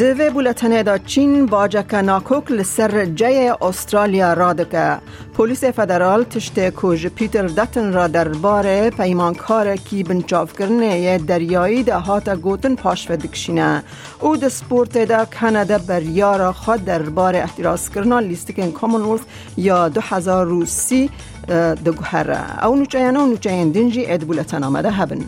دوی بولتنه دا چین باجک ناکوک لسر جای استرالیا را دکه. پلیس فدرال تشت کوژ پیتر دتن را درباره پیمانکار کی بنچاف کرنه دریایی ده هات گوتن پاش دکشینه. او ده سپورت ده کانادا بریار خود درباره احتراز کرنا لیستکن کامنولف یا دو هزار روسی ده گوهره. او نوچه و نوچه دنجی اد بولتن آمده هبن.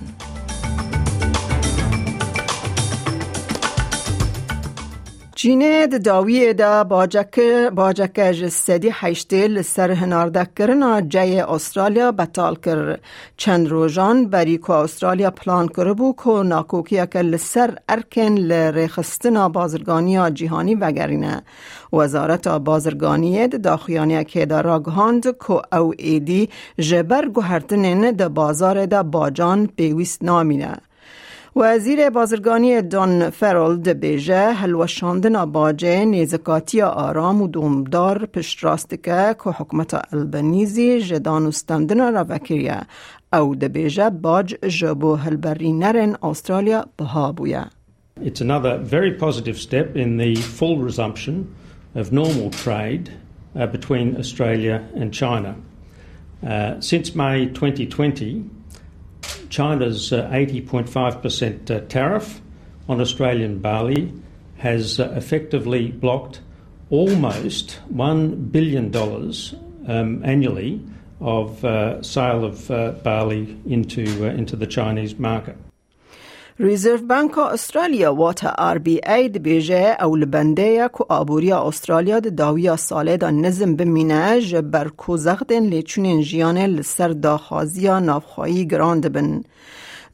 چینه د داوی دا باجک باجک جسدی حیشته لسر هنارده کرنا جای استرالیا بطال کر. چند روزان بری که استرالیا پلان کرده بو که ناکوکی که لسر ارکن لرخستنا بازرگانی جهانی وگرینه. وزارت بازرگانی د داخیانی که دا راگهاند که او ایدی جبر گوهرتنین د بازار دا باجان پیویست نامینه. وزیر بازرگانی دان فرول بیجه هلوشاندن باجه نیزکاتی آرام و دومدار پشت راست که که حکمت البنیزی جدانستندن را وکریه او بیجه باج جبو هلبری نرن استرالیا بها بویه It's another very positive step in the full resumption of normal trade uh, between Australia and China. Uh, since May 2020, China's 80.5% uh, uh, tariff on Australian barley has uh, effectively blocked almost $1 billion um, annually of uh, sale of uh, barley into, uh, into the Chinese market. ریزرو بانک استرالیا وات آر بی ای دی بیجه او کو آبوریا استرالیا دی داویا ساله دا نظم بمینه جبر کو زغدن جیانه لسر نافخایی گراند بن.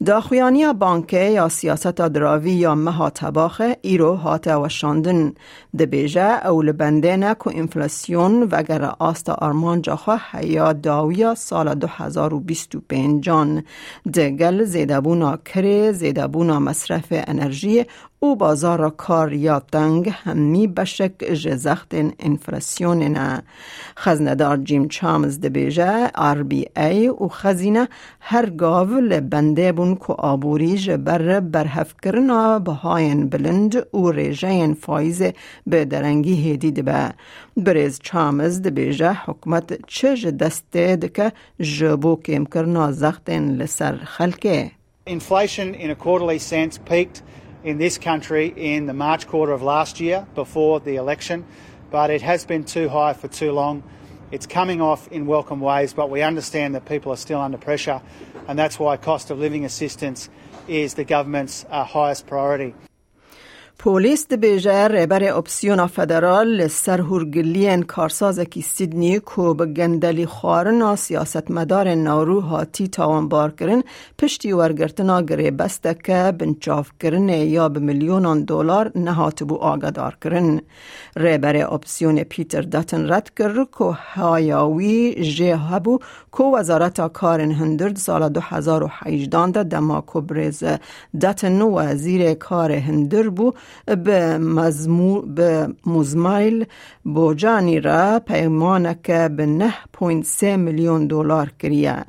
داخویانی بانکه یا سیاست دراوی یا مها تباخه ایرو هات و شاندن. ده بیجه او لبنده نکو انفلاسیون وگر آست آرمان جاخه یا داویا سال 2025 جان ده گل زیدبونا کره زیدبونا مصرف انرژی او بازار کار یا تنگ همی بشک جزخت انفلاسیون نه. خزندار جیم چامز دبیجه آر بی ای و خزینه هر گاو لبنده بون که آبوری جبر برهف کرنا بهاین بلند و ریجه فایز به درنگی هدید به. بریز چامز دبیجه حکمت چه دسته دکه جبو کم کرنا زخت لسر خلکه. Inflation in a quarterly sense peaked in this country in the March quarter of last year before the election, but it has been too high for too long. It's coming off in welcome ways, but we understand that people are still under pressure, and that's why cost of living assistance is the government's uh, highest priority. پولیس بیجه ریبر اپسیون فدرال سر هرگلین کارساز کی سیدنی کو به گندلی خارنا سیاست مدار نارو هاتی تاوان بار کرن پشتی ورگرتنا گره بسته که بنچاف کرن یا به میلیونان دلار نهات بو آگدار کرن. ریبر اپسیون پیتر داتن رد کر کو هایاوی جه هبو کو وزارت کارن هندرد سال 2018 ده دما کبرز داتن وزیر کار هندر بو به, مزمو به مزمایل بوجانی را پیمانک به 9.3 میلیون دلار کریه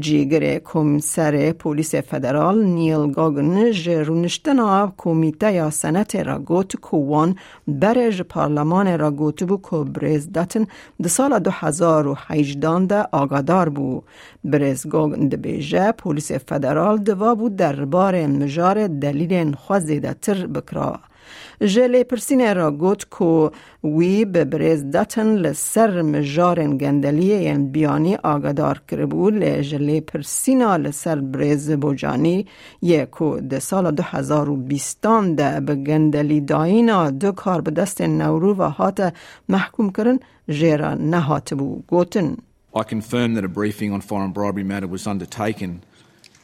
جیگر کمیسر پلیس فدرال نیل گاگن جرونشتنا کمیته یا سنت را گوت کوان برج پارلمان را گوت بو که برز داتن ده سال 2018 ده آگادار بو برز گاگن ده بیجه پلیس فدرال دوا بود دربار مجار دلیل خوزیده تر بکرا. جلی پرسین را گوت کو وی به برز داتن لسر مجارن گندلی ین بیانی آگادار کربو جلی پرسینا لسر برز بوجانی یکو ده سال دو هزار و بیستان ده به گندلی دایینا دو کار به دست نورو و هات محکوم کرن جیرا نهات بو گوتن I confirm that a briefing on foreign bribery matter was undertaken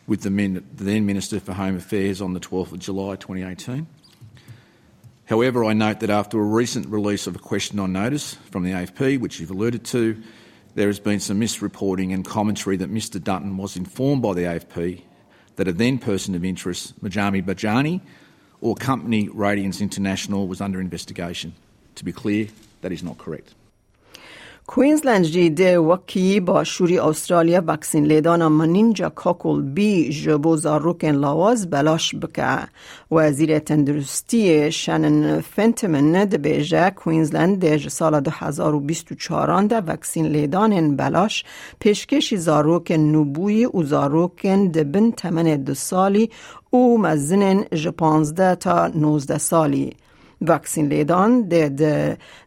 with the, the then Minister for Home Affairs on the 12th of July 2018. However, I note that after a recent release of a question on notice from the AFP, which you've alluded to, there has been some misreporting and commentary that Mr Dutton was informed by the AFP that a then person of interest, Majami Bajani, or company Radiance International was under investigation. To be clear, that is not correct. کوینزلند جیده وکی با شوری استرالیا وکسین لیدانا منینجا کاکل بی جبو زاروکن لاواز بلاش بکه. وزیر تندرستی شنن فنتمن ده بیجه کوینزلند ده سال 2024 ده وکسین لیدان بلاش پیشکشی زاروکن نبوی و زاروکن ده بن تمن دو سالی او مزنن جپانزده تا 19 سالی. وکسین لیدان ده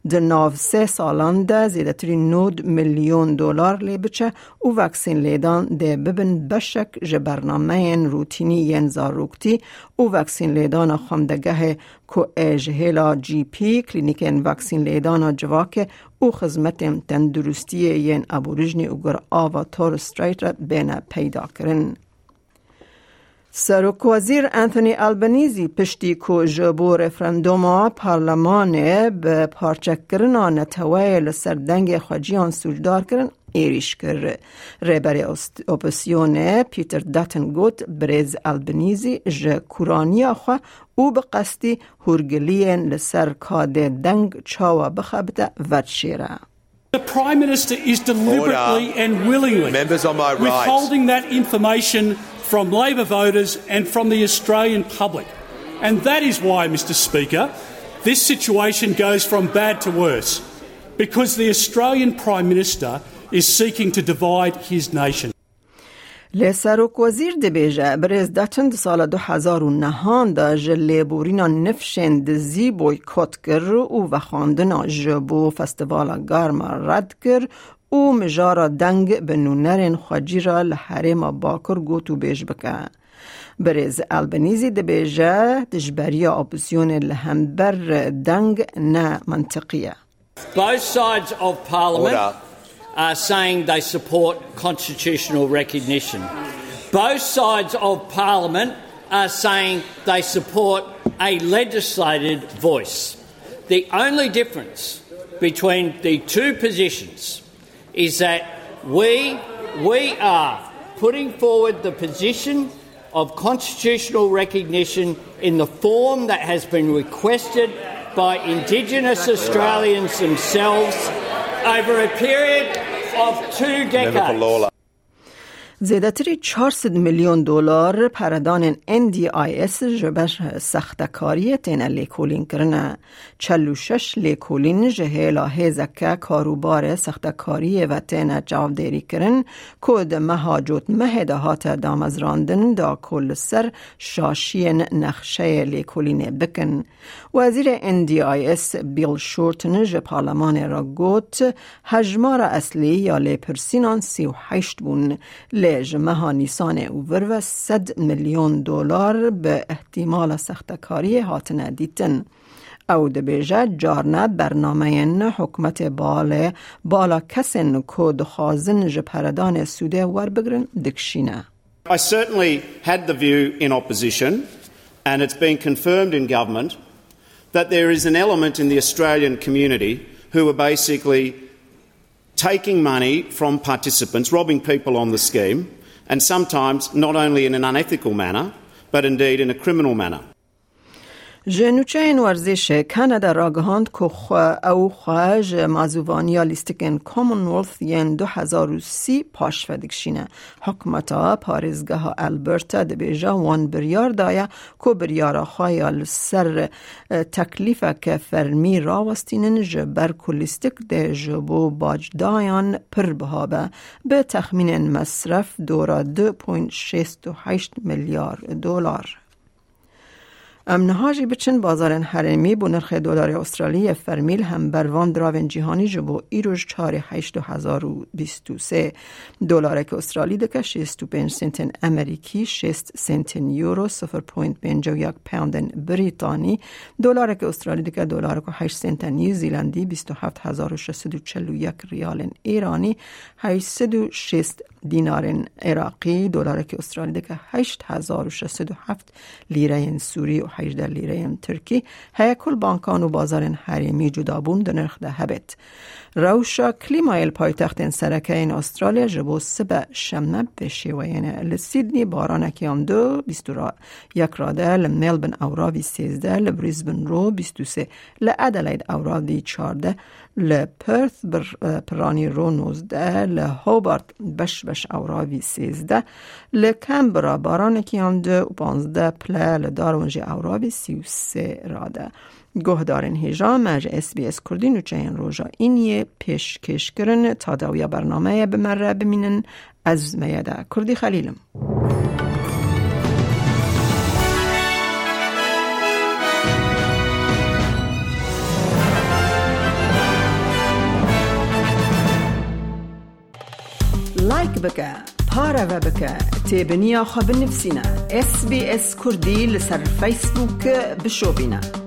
ده ناو سه سالان ده زیده تری نود میلیون دلار لی بچه و وکسین لیدان ده ببن بشک جه برنامه روتینی ین زاروکتی و وکسین لیدان خمدگه که اجهلا جی پی کلینیک وکسین لیدان جواکه و خدمت تندرستی ین ابوریجنی و گر آوا تور استریت را بین پیدا کرن. سرک وزیر انتونی البنیزی پشتی کو جبو رفرندوما پارلمان به پارچه کرنا نتوه لسردنگ خواجیان سوجدار کرن ایریش کر ریبر اپسیون پیتر داتن گوت بریز البنیزی ج کورانیا خوا او به قصدی هرگلین لسر کاده دنگ چاوا بخبته ود شیره The Prime Minister is deliberately Order. and willingly Members on my right. withholding that information from Labor voters and from the Australian public. And that is why, Mr Speaker, this situation goes from bad to worse, because the Australian Prime Minister is seeking to divide his nation. لسروک وزیر دبیجه برز داتن سال 2009 دا جلی بورینا نفشن دزی بویکوت کر و وخاندنا جبو فستیوال گارما رد کر او مجارا دنگ به نونرین خواجی را لحرم باکر گوتو بیش بکه. برز البنیزی ده بیجه دجبری اپوزیون لهمبر دنگ نه منطقیه. Both sides of parliament Order. are saying they support constitutional recognition. Both sides of parliament are saying they support a legislated voice. The only difference between the two positions is that we, we are putting forward the position of constitutional recognition in the form that has been requested by Indigenous Australians themselves over a period of two decades. زیادتری 400 میلیون دلار پردان NDIS جبر سختکاری تین لیکولین کرنه. 46 لیکولین جهیلا هیزکه کاروبار سختکاری و تین جاودیری کرن. کود مهاجوت مهده هات دامزراندن دا کل سر شاشی نخشه لیکولین بکن. وزیر NDIS بیل شورتن جه پارلمان را گوت هجمار اصلی یا لیپرسینان 38 بون. لیج مها نیسان اوور و 100 میلیون دلار به احتمال سختکاری هاتنه دیتن. او دبیجه جارنه برنامه حکمت بالا بالا کسن که دخوازن جپردان سوده ور بگرن دکشینه. I certainly had the view in opposition, and it's been confirmed in government, that there is an element in the Australian community who are basically taking money from participants, robbing people on the scheme, and sometimes not only in an unethical manner, but indeed in a criminal manner. جنوچه این ورزش کانادا را گهاند که او خواهج مازوانیا لیستکن کامنولث ین دو هزار و سی پاش فدکشینه حکمتا پارزگاه البرتا ده بیجا وان بریار دایا که بریارا خواهی سر تکلیف که فرمی راوستینن جبر کلیستک ده جبو باج دایان پر بهابه به تخمین مصرف دورا 2.68 میلیارد دلار. امنهاجی بچن بازار حرمی بو نرخ دلار استرالی فرمیل هم بروان دراون جهانی جبو ایروش چار هشت هزار و بیستو سه. دلار که استرالی دکه شیستو پنج سنتن امریکی شیست سنتن یورو سفر پوینت پنج و یک پوندن بریتانی. دلار که استرالی دکه دلار که هشت سنتن نیوزیلندی بیستو هفت هزار و شست و چلو یک ریال ایرانی هشت و شیست دینار عراقی. دلار که استرالی دکه هشت هزار و شست و هفت لیره سوری و 18 لیره ترکی هیا کل بانکان و بازار حریمی جدا بون در نرخ ده هبت روشا کلیمایل پایتخت سرکه این استرالیا جبو سبه شمه به شیوین لسیدنی باران کیام دو بیستو را یک راده لملبن اوراوی سیزده لبریزبن رو بیستو سه لعدلید اوراوی چارده لپرث بر پرانی رو نوزده لهوبارت بش بش اوراوی سیزده لکمبرا باران کیام دو و پانزده پله لدارونجی اوراوی سی و سه راده گهدارن هیجا مرج اس بی اس کردی نوچه این روژا اینیه پیش کش کرن تا داویا برنامه بمره بمینن از میاده کردی خلیلم لایک بکه پاره و بکه تیبنیا خواب نفسینا اس بی اس کردی